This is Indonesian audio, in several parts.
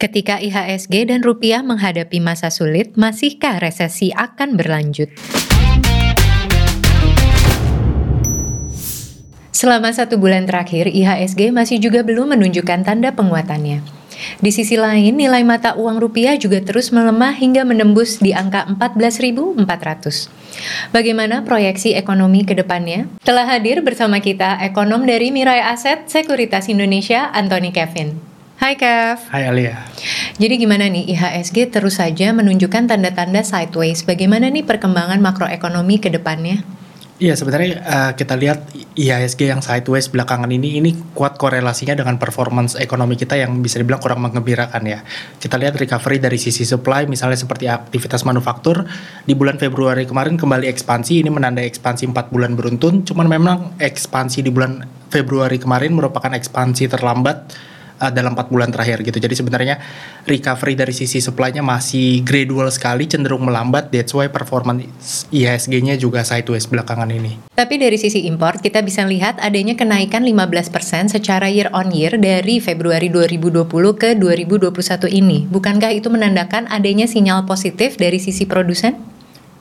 Ketika IHSG dan rupiah menghadapi masa sulit, masihkah resesi akan berlanjut? Selama satu bulan terakhir, IHSG masih juga belum menunjukkan tanda penguatannya. Di sisi lain, nilai mata uang rupiah juga terus melemah hingga menembus di angka 14.400. Bagaimana proyeksi ekonomi ke depannya? Telah hadir bersama kita ekonom dari Mirai Aset Sekuritas Indonesia, Anthony Kevin. Hai Kev. Hai Alia. Jadi gimana nih IHSG terus saja menunjukkan tanda-tanda sideways. Bagaimana nih perkembangan makroekonomi ke depannya? Iya sebenarnya uh, kita lihat IHSG yang sideways belakangan ini ini kuat korelasinya dengan performance ekonomi kita yang bisa dibilang kurang mengembirakan ya. Kita lihat recovery dari sisi supply misalnya seperti aktivitas manufaktur di bulan Februari kemarin kembali ekspansi ini menandai ekspansi 4 bulan beruntun. Cuman memang ekspansi di bulan Februari kemarin merupakan ekspansi terlambat uh, dalam 4 bulan terakhir gitu. Jadi sebenarnya recovery dari sisi supply-nya masih gradual sekali, cenderung melambat. That's why performance IHSG-nya juga sideways belakangan ini. Tapi dari sisi import, kita bisa lihat adanya kenaikan 15% secara year on year dari Februari 2020 ke 2021 ini. Bukankah itu menandakan adanya sinyal positif dari sisi produsen?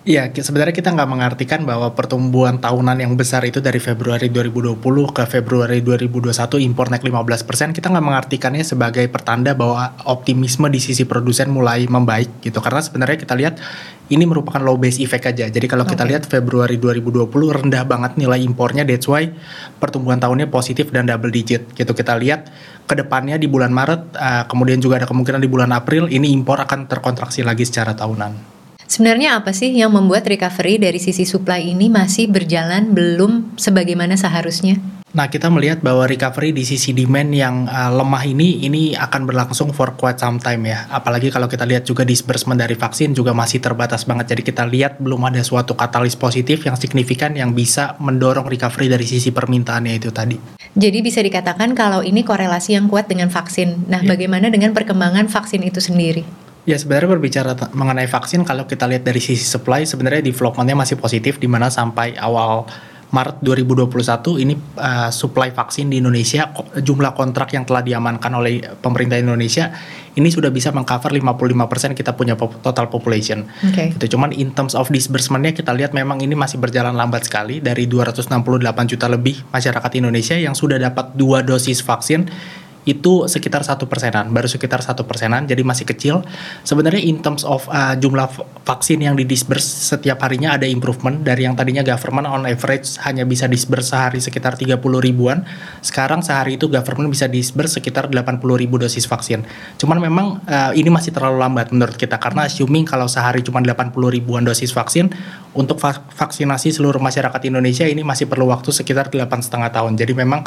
Iya, sebenarnya kita nggak mengartikan bahwa pertumbuhan tahunan yang besar itu dari Februari 2020 ke Februari 2021 impor naik 15%, kita nggak mengartikannya sebagai pertanda bahwa optimisme di sisi produsen mulai membaik gitu. Karena sebenarnya kita lihat ini merupakan low base effect aja. Jadi kalau kita lihat Februari 2020 rendah banget nilai impornya, that's why pertumbuhan tahunnya positif dan double digit gitu. Kita lihat ke depannya di bulan Maret, uh, kemudian juga ada kemungkinan di bulan April ini impor akan terkontraksi lagi secara tahunan. Sebenarnya apa sih yang membuat recovery dari sisi supply ini masih berjalan belum sebagaimana seharusnya? Nah, kita melihat bahwa recovery di sisi demand yang uh, lemah ini ini akan berlangsung for quite some time ya. Apalagi kalau kita lihat juga disbursement dari vaksin juga masih terbatas banget. Jadi kita lihat belum ada suatu katalis positif yang signifikan yang bisa mendorong recovery dari sisi permintaannya itu tadi. Jadi bisa dikatakan kalau ini korelasi yang kuat dengan vaksin. Nah, yeah. bagaimana dengan perkembangan vaksin itu sendiri? Ya sebenarnya berbicara mengenai vaksin kalau kita lihat dari sisi supply sebenarnya developmentnya masih positif di mana sampai awal Maret 2021 ini uh, supply vaksin di Indonesia jumlah kontrak yang telah diamankan oleh pemerintah Indonesia ini sudah bisa mengcover 55% kita punya total population. Okay. Itu cuman in terms of disbursementnya kita lihat memang ini masih berjalan lambat sekali dari 268 juta lebih masyarakat Indonesia yang sudah dapat dua dosis vaksin itu sekitar satu persenan, baru sekitar satu persenan, jadi masih kecil. Sebenarnya in terms of uh, jumlah vaksin yang didisburse setiap harinya ada improvement dari yang tadinya government on average hanya bisa disburse sehari sekitar 30 ribuan, sekarang sehari itu government bisa disburse sekitar 80 ribu dosis vaksin. Cuman memang uh, ini masih terlalu lambat menurut kita karena assuming kalau sehari cuma 80 ribuan dosis vaksin untuk vaksinasi seluruh masyarakat Indonesia ini masih perlu waktu sekitar delapan setengah tahun. Jadi memang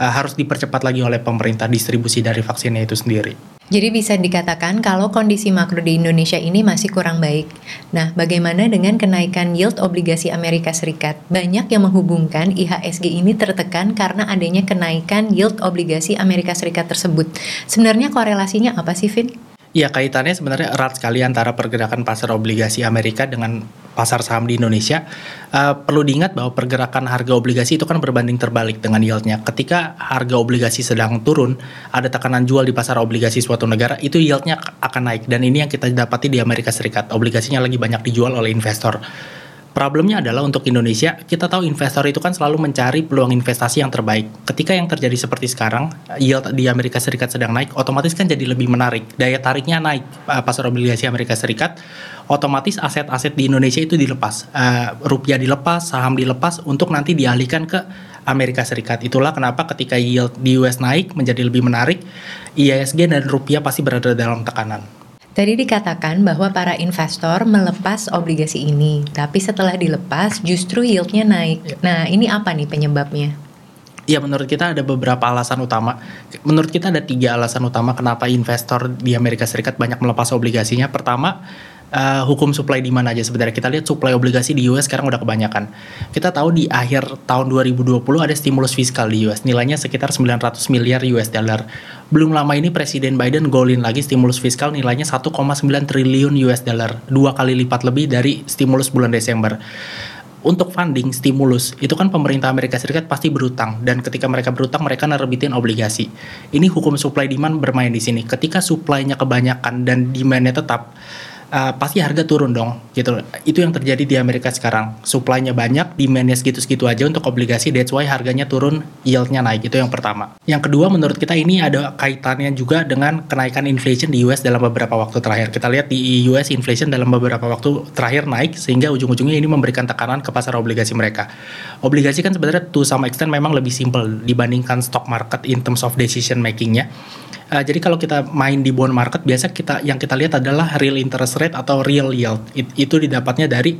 uh, harus dipercepat lagi oleh pemerintah distribusi dari vaksinnya itu sendiri. Jadi bisa dikatakan kalau kondisi makro di Indonesia ini masih kurang baik. Nah, bagaimana dengan kenaikan yield obligasi Amerika Serikat? Banyak yang menghubungkan IHSG ini tertekan karena adanya kenaikan yield obligasi Amerika Serikat tersebut. Sebenarnya korelasinya apa sih, Vin? Ya kaitannya sebenarnya erat sekali antara pergerakan pasar obligasi Amerika dengan pasar saham di Indonesia. Uh, perlu diingat bahwa pergerakan harga obligasi itu kan berbanding terbalik dengan yieldnya. Ketika harga obligasi sedang turun, ada tekanan jual di pasar obligasi suatu negara, itu yieldnya akan naik. Dan ini yang kita dapati di Amerika Serikat. Obligasinya lagi banyak dijual oleh investor. Problemnya adalah untuk Indonesia, kita tahu investor itu kan selalu mencari peluang investasi yang terbaik. Ketika yang terjadi seperti sekarang, yield di Amerika Serikat sedang naik, otomatis kan jadi lebih menarik. Daya tariknya naik uh, pasar obligasi Amerika Serikat, otomatis aset-aset di Indonesia itu dilepas. Uh, rupiah dilepas, saham dilepas untuk nanti dialihkan ke Amerika Serikat. Itulah kenapa ketika yield di US naik menjadi lebih menarik, IISG dan rupiah pasti berada dalam tekanan. Tadi dikatakan bahwa para investor melepas obligasi ini, tapi setelah dilepas justru yieldnya naik. Ya. Nah, ini apa nih penyebabnya? Ya menurut kita ada beberapa alasan utama. Menurut kita ada tiga alasan utama kenapa investor di Amerika Serikat banyak melepas obligasinya. Pertama, uh, hukum supply demand aja sebenarnya. Kita lihat supply obligasi di US sekarang udah kebanyakan. Kita tahu di akhir tahun 2020 ada stimulus fiskal di US, nilainya sekitar 900 miliar US dollar. Belum lama ini Presiden Biden golin lagi stimulus fiskal nilainya 1,9 triliun US dollar, dua kali lipat lebih dari stimulus bulan Desember untuk funding stimulus itu kan pemerintah Amerika Serikat pasti berutang dan ketika mereka berutang mereka nerbitin obligasi. Ini hukum supply demand bermain di sini. Ketika supply-nya kebanyakan dan demand-nya tetap uh, pasti harga turun dong gitu. Itu yang terjadi di Amerika sekarang. Supply-nya banyak demand-nya segitu-segitu aja untuk obligasi. That's why harganya turun yield-nya naik. Itu yang pertama. Yang kedua menurut kita ini ada kaitannya juga dengan kenaikan inflation di US dalam beberapa waktu terakhir. Kita lihat di US inflation dalam beberapa waktu terakhir naik sehingga ujung-ujungnya ini memberikan tekanan ke pasar obligasi mereka. Obligasi kan sebenarnya to some extent memang lebih simple dibandingkan stock market in terms of decision making-nya Uh, jadi kalau kita main di bond market biasa kita yang kita lihat adalah real interest rate atau real yield. It, itu didapatnya dari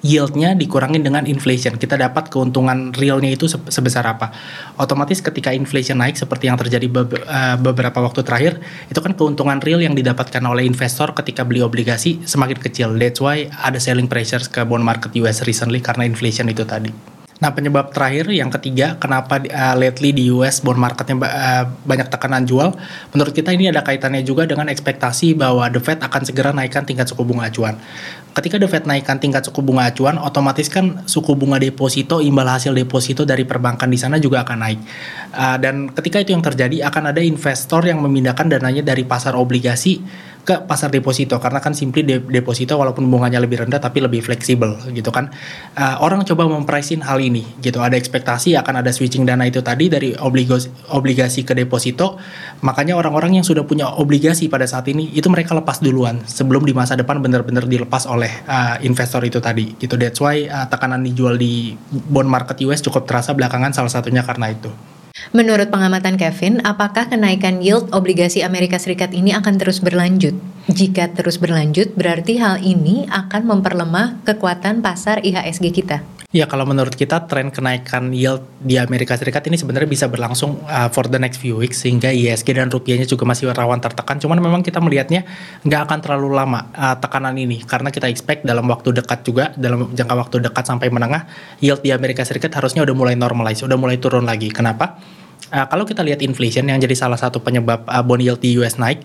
yieldnya dikurangin dengan inflation. Kita dapat keuntungan realnya itu sebesar apa. Otomatis ketika inflation naik seperti yang terjadi be uh, beberapa waktu terakhir, itu kan keuntungan real yang didapatkan oleh investor ketika beli obligasi semakin kecil. That's why ada selling pressures ke bond market US recently karena inflation itu tadi. Nah penyebab terakhir yang ketiga kenapa uh, lately di US bond marketnya uh, banyak tekanan jual, menurut kita ini ada kaitannya juga dengan ekspektasi bahwa The Fed akan segera naikkan tingkat suku bunga acuan. Ketika The Fed naikkan tingkat suku bunga acuan, otomatis kan suku bunga deposito, imbal hasil deposito dari perbankan di sana juga akan naik. Uh, dan ketika itu yang terjadi, akan ada investor yang memindahkan dananya dari pasar obligasi ke pasar deposito karena kan simply de deposito walaupun bunganya lebih rendah tapi lebih fleksibel gitu kan. Uh, orang coba mempricein hal ini gitu. Ada ekspektasi akan ada switching dana itu tadi dari obligasi obligasi ke deposito. Makanya orang-orang yang sudah punya obligasi pada saat ini itu mereka lepas duluan sebelum di masa depan benar-benar dilepas oleh uh, investor itu tadi gitu. That's why uh, tekanan dijual di bond market US cukup terasa belakangan salah satunya karena itu Menurut pengamatan Kevin, apakah kenaikan yield obligasi Amerika Serikat ini akan terus berlanjut? Jika terus berlanjut, berarti hal ini akan memperlemah kekuatan pasar IHSG kita. Ya, kalau menurut kita tren kenaikan yield di Amerika Serikat ini sebenarnya bisa berlangsung uh, for the next few weeks sehingga IHSG dan rupiahnya juga masih rawan tertekan. Cuman memang kita melihatnya nggak akan terlalu lama uh, tekanan ini karena kita expect dalam waktu dekat juga dalam jangka waktu dekat sampai menengah yield di Amerika Serikat harusnya udah mulai normalize, udah mulai turun lagi. Kenapa? Uh, kalau kita lihat inflation yang jadi salah satu penyebab uh, bond yield di US naik,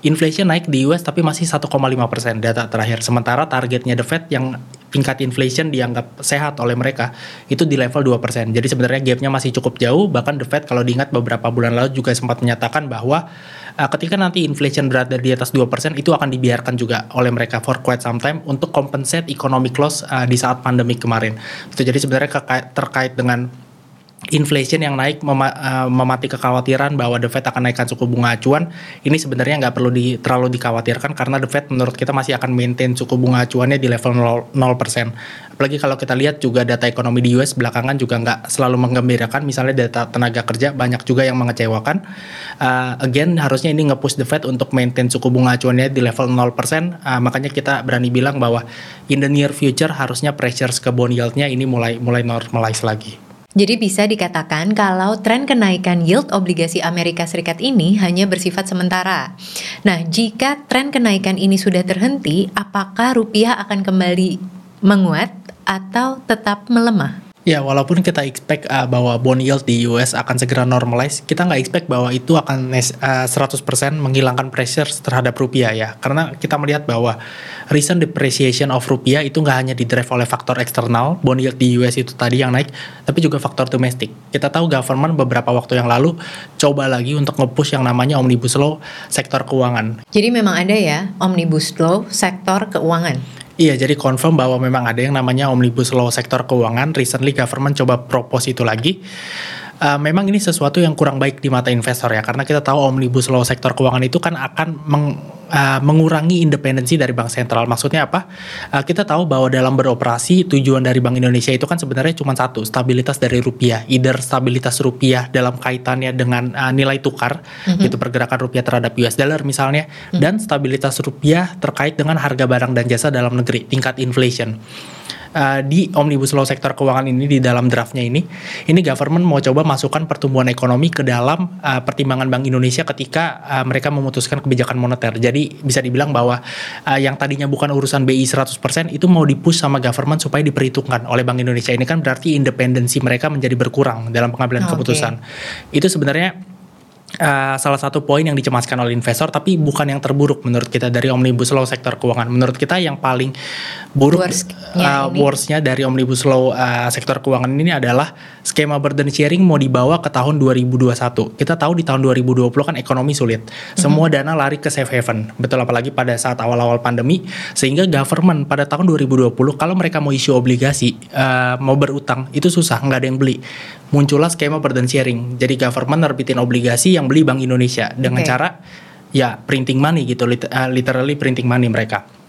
inflation naik di US tapi masih 1,5 persen data terakhir. Sementara targetnya The Fed yang tingkat inflation dianggap sehat oleh mereka itu di level 2 persen. Jadi sebenarnya gapnya masih cukup jauh. Bahkan The Fed kalau diingat beberapa bulan lalu juga sempat menyatakan bahwa uh, ketika nanti inflation berada di atas 2 persen itu akan dibiarkan juga oleh mereka for quite some time untuk compensate economic loss uh, di saat pandemi kemarin. Itu jadi sebenarnya terkait dengan inflation yang naik mem uh, eh, memati kekhawatiran bahwa The Fed akan naikkan suku bunga acuan ini sebenarnya nggak perlu di, terlalu dikhawatirkan karena The Fed menurut kita masih akan maintain suku bunga acuannya di level 0%. 0%. Apalagi kalau kita lihat juga data ekonomi di US belakangan juga nggak selalu menggembirakan misalnya data tenaga kerja banyak juga yang mengecewakan. Uh, again harusnya ini nge-push The Fed untuk maintain suku bunga acuannya di level 0%. Uh, makanya kita berani bilang bahwa in the near future harusnya pressures ke bond yieldnya ini mulai mulai normalize lagi. Jadi bisa dikatakan kalau tren kenaikan yield obligasi Amerika Serikat ini hanya bersifat sementara. Nah, jika tren kenaikan ini sudah terhenti, apakah rupiah akan kembali menguat atau tetap melemah? Ya, walaupun kita expect uh, bahwa bond yield di US akan segera normalize, kita nggak expect bahwa itu akan uh, 100% menghilangkan pressure terhadap rupiah ya. Karena kita melihat bahwa recent depreciation of rupiah itu nggak hanya didrive oleh faktor eksternal, bond yield di US itu tadi yang naik, tapi juga faktor domestik. Kita tahu government beberapa waktu yang lalu coba lagi untuk nge-push yang namanya Omnibus Law sektor keuangan. Jadi memang ada ya Omnibus Law sektor keuangan? Iya, jadi confirm bahwa memang ada yang namanya Omnibus Law sektor keuangan. Recently government coba propose itu lagi uh, memang ini sesuatu yang kurang baik di mata investor ya karena kita tahu omnibus law sektor keuangan itu kan akan meng, uh, mengurangi independensi dari bank sentral maksudnya apa uh, kita tahu bahwa dalam beroperasi tujuan dari bank Indonesia itu kan sebenarnya cuma satu stabilitas dari rupiah either stabilitas rupiah dalam kaitannya dengan uh, nilai tukar mm-hmm. gitu pergerakan rupiah terhadap US dollar misalnya mm-hmm. dan stabilitas rupiah terkait dengan harga barang dan jasa dalam negeri tingkat inflation uh, di omnibus law sektor keuangan ini di dalam draftnya ini, ini government mau coba masukkan pertumbuhan ekonomi ke dalam uh, pertimbangan Bank Indonesia ketika uh, mereka memutuskan kebijakan moneter. Jadi bisa dibilang bahwa uh, yang tadinya bukan urusan BI 100% itu mau dipush sama government supaya diperhitungkan oleh Bank Indonesia. Ini kan berarti independensi mereka menjadi berkurang dalam pengambilan keputusan. Okay. Itu sebenarnya uh, salah satu poin yang dicemaskan oleh investor tapi bukan yang terburuk menurut kita dari omnibus law sektor keuangan. Menurut kita yang paling buruk uh, worstnya dari omnibus law uh, sektor keuangan ini adalah skema burden sharing mau dibawa ke tahun 2021. Kita tahu di tahun 2020 kan ekonomi sulit. Semua mm -hmm. dana lari ke safe haven. Betul apalagi pada saat awal-awal pandemi sehingga government pada tahun 2020 kalau mereka mau isu obligasi uh, mau berutang itu susah nggak ada yang beli muncullah skema burden sharing. Jadi government nerbitin obligasi yang beli Bank Indonesia dengan okay. cara ya printing money gitu, eh, literally printing money mereka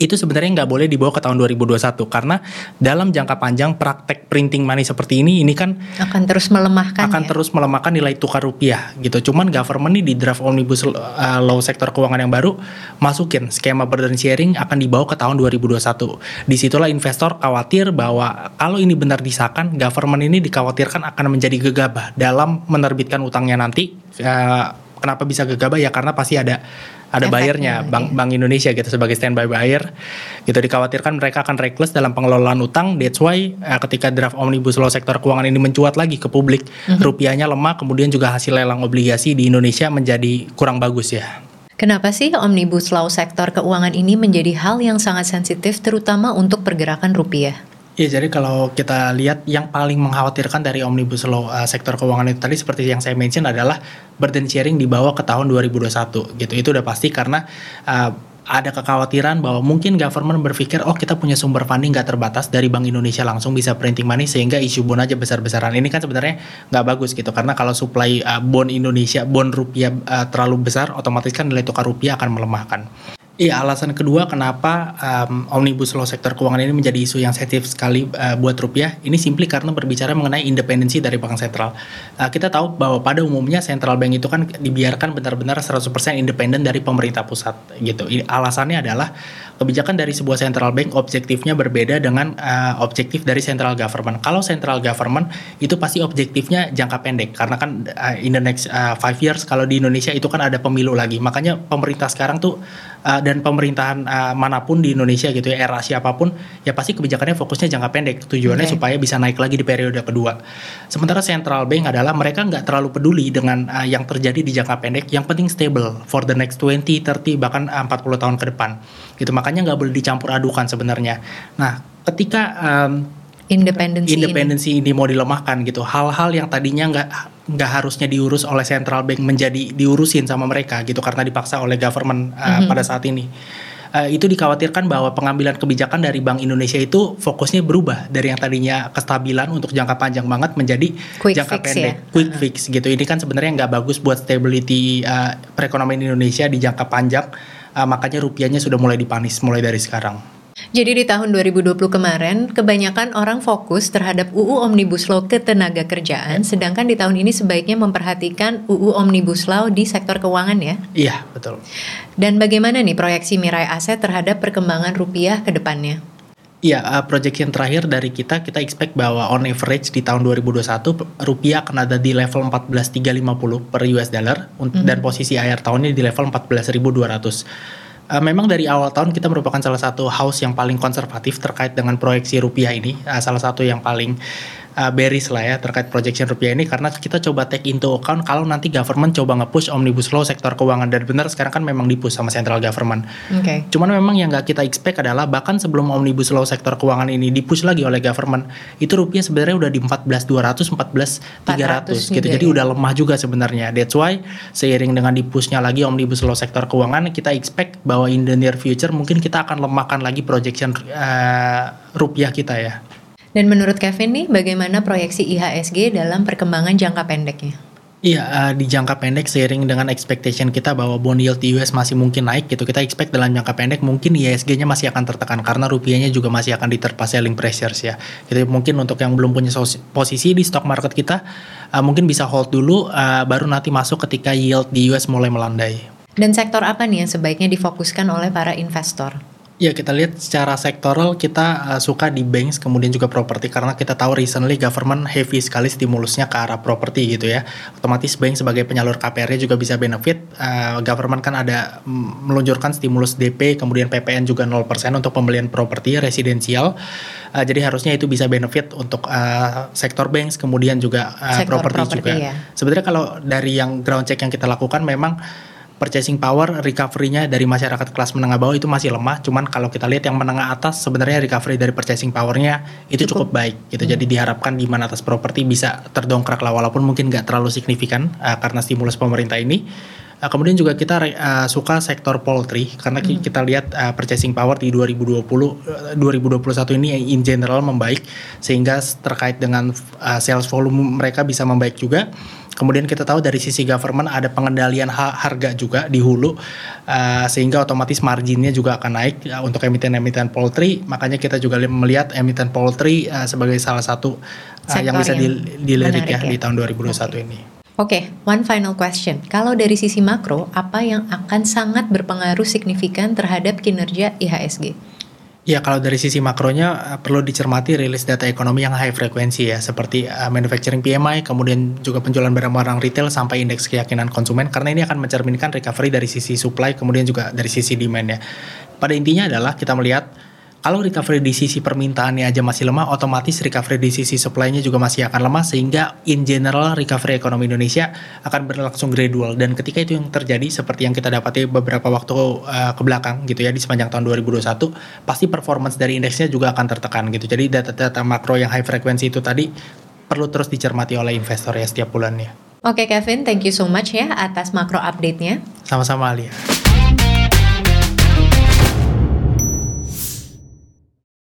itu sebenarnya nggak boleh dibawa ke tahun 2021 karena dalam jangka panjang praktek printing money seperti ini ini kan akan terus melemahkan akan ya? terus melemahkan nilai tukar rupiah gitu. Cuman government ini di draft omnibus uh, law sektor keuangan yang baru masukin skema burden sharing akan dibawa ke tahun 2021. Di situlah investor khawatir bahwa kalau ini benar disahkan, government ini dikhawatirkan akan menjadi gegabah dalam menerbitkan utangnya nanti. Uh, kenapa bisa gegabah? Ya karena pasti ada ada bayarnya. Bank Bank Indonesia gitu sebagai standby buyer. Gitu dikhawatirkan mereka akan reckless dalam pengelolaan utang. That's why uh, ketika draft omnibus law sektor keuangan ini mencuat lagi ke publik mm-hmm. rupiahnya lemah kemudian juga hasil lelang obligasi di Indonesia menjadi kurang bagus ya. Kenapa sih omnibus law sektor keuangan ini menjadi hal yang sangat sensitif terutama untuk pergerakan rupiah? Iya, jadi kalau kita lihat yang paling mengkhawatirkan dari omnibus law uh, sektor keuangan itu tadi seperti yang saya mention adalah burden sharing dibawa ke tahun 2021 gitu. Itu udah pasti karena uh, ada kekhawatiran bahwa mungkin government berpikir oh kita punya sumber funding gak terbatas dari Bank Indonesia langsung bisa printing money sehingga isu bond aja besar-besaran ini kan sebenarnya nggak bagus gitu karena kalau supply uh, bond Indonesia bond rupiah uh, terlalu besar otomatis kan nilai tukar rupiah akan melemahkan. Iya, alasan kedua kenapa um, omnibus law sektor keuangan ini menjadi isu yang sensitif sekali uh, buat rupiah, ini simply karena berbicara mengenai independensi dari bank sentral. Uh, kita tahu bahwa pada umumnya central bank itu kan dibiarkan benar-benar 100% independen dari pemerintah pusat gitu. Alasannya adalah kebijakan dari sebuah central bank objektifnya berbeda dengan uh, objektif dari central government. Kalau central government itu pasti objektifnya jangka pendek karena kan uh, in the next uh, five years kalau di Indonesia itu kan ada pemilu lagi. Makanya pemerintah sekarang tuh uh, dan pemerintahan uh, mana pun di Indonesia gitu ya era siapa pun ya pasti kebijakannya fokusnya jangka pendek. Tujuannya okay. supaya bisa naik lagi di periode kedua. Sementara central bank adalah mereka nggak terlalu peduli dengan uh, yang terjadi di jangka pendek. Yang penting stable for the next 20 30 bahkan uh, 40 tahun ke depan. Gitu makanya nggak boleh dicampur adukan sebenarnya. Nah ketika um, independensi independensi ini. ini mau dilemahkan gitu hal-hal yang tadinya nggak nggak harusnya diurus oleh central bank menjadi diurusin sama mereka gitu karena dipaksa oleh government uh, mm-hmm. pada saat ini uh, itu dikhawatirkan bahwa pengambilan kebijakan dari Bank Indonesia itu fokusnya berubah dari yang tadinya kestabilan untuk jangka panjang banget menjadi quick jangka fix pendek, ya? quick fix gitu. Ini kan sebenarnya nggak bagus buat stability uh, perekonomian Indonesia di jangka panjang. Uh, makanya rupiahnya sudah mulai dipanis mulai dari sekarang. Jadi di tahun 2020 kemarin, kebanyakan orang fokus terhadap UU Omnibus Law ketenaga kerjaan, sedangkan di tahun ini sebaiknya memperhatikan UU Omnibus Law di sektor keuangan ya? Iya, betul. Dan bagaimana nih proyeksi Mirai Aset terhadap perkembangan rupiah ke depannya? Iya, uh, projection terakhir dari kita, kita expect bahwa on average di tahun 2021 rupiah akan ada di level 14.350 per US dollar mm -hmm. dan posisi akhir tahunnya di level 14.200 uh, memang dari awal tahun kita merupakan salah satu house yang paling konservatif terkait dengan proyeksi rupiah ini, uh, salah satu yang paling uh, bearish lah ya terkait projection rupiah ini karena kita coba take into account kalau nanti government coba nge-push omnibus law sektor keuangan dan benar sekarang kan memang dipush sama central government. Okay. Cuman memang yang nggak kita expect adalah bahkan sebelum omnibus law sektor keuangan ini dipush lagi oleh government itu rupiah sebenarnya udah di 14.200 14.300 gitu. Jadi ya. udah lemah juga sebenarnya. That's why seiring dengan dipushnya lagi omnibus law sektor keuangan kita expect bahwa in the near future mungkin kita akan lemahkan lagi projection uh, rupiah kita ya. Dan menurut Kevin nih, bagaimana proyeksi IHSG dalam perkembangan jangka pendeknya? Iya, uh, di jangka pendek seiring dengan expectation kita bahwa bond yield di US masih mungkin naik gitu. Kita expect dalam jangka pendek mungkin IHSG-nya masih akan tertekan karena rupiahnya juga masih akan diterpa selling pressures ya. Jadi mungkin untuk yang belum punya posisi di stock market kita uh, mungkin bisa hold dulu uh, baru nanti masuk ketika yield di US mulai melandai. Dan sektor apa nih yang sebaiknya difokuskan oleh para investor? Ya kita lihat secara sektoral kita uh, suka di banks kemudian juga properti karena kita tahu recently government heavy sekali stimulusnya ke arah properti gitu ya. Otomatis bank sebagai penyalur KPR-nya juga bisa benefit. Uh, government kan ada meluncurkan stimulus DP kemudian PPN juga 0% untuk pembelian properti residensial. Uh, jadi harusnya itu bisa benefit untuk uh, sektor banks kemudian juga uh, properti juga. Ya. Sebenarnya kalau dari yang ground check yang kita lakukan memang purchasing power recovery-nya dari masyarakat kelas menengah bawah itu masih lemah. Cuman kalau kita lihat yang menengah atas sebenarnya recovery dari purchasing power-nya itu cukup, cukup baik gitu. Hmm. Jadi diharapkan di mana atas properti bisa terdongkrak lah walaupun mungkin nggak terlalu signifikan uh, karena stimulus pemerintah ini. Uh, kemudian juga kita uh, suka sektor poultry karena hmm. kita lihat uh, purchasing power di 2020 uh, 2021 ini in general membaik sehingga terkait dengan uh, sales volume mereka bisa membaik juga. Kemudian kita tahu dari sisi government ada pengendalian harga juga di hulu uh, sehingga otomatis marginnya juga akan naik uh, untuk emiten-emiten poultry. Makanya kita juga melihat emiten poultry uh, sebagai salah satu uh, yang bisa yang dilirik ya, ya di tahun 2021 okay. ini. Oke, okay, one final question. Kalau dari sisi makro, apa yang akan sangat berpengaruh signifikan terhadap kinerja IHSG? Ya kalau dari sisi makronya uh, perlu dicermati rilis data ekonomi yang high frekuensi ya seperti uh, manufacturing PMI kemudian juga penjualan barang-barang retail sampai indeks keyakinan konsumen karena ini akan mencerminkan recovery dari sisi supply kemudian juga dari sisi demand ya. Pada intinya adalah kita melihat kalau recovery di sisi permintaannya aja masih lemah, otomatis recovery di sisi supply-nya juga masih akan lemah sehingga in general recovery ekonomi Indonesia akan berlangsung gradual dan ketika itu yang terjadi seperti yang kita dapati beberapa waktu uh, ke belakang gitu ya di sepanjang tahun 2021 pasti performance dari indeksnya juga akan tertekan gitu. Jadi data-data makro yang high frequency itu tadi perlu terus dicermati oleh investor ya setiap bulannya. Oke Kevin, thank you so much ya atas makro update-nya. Sama-sama Alia.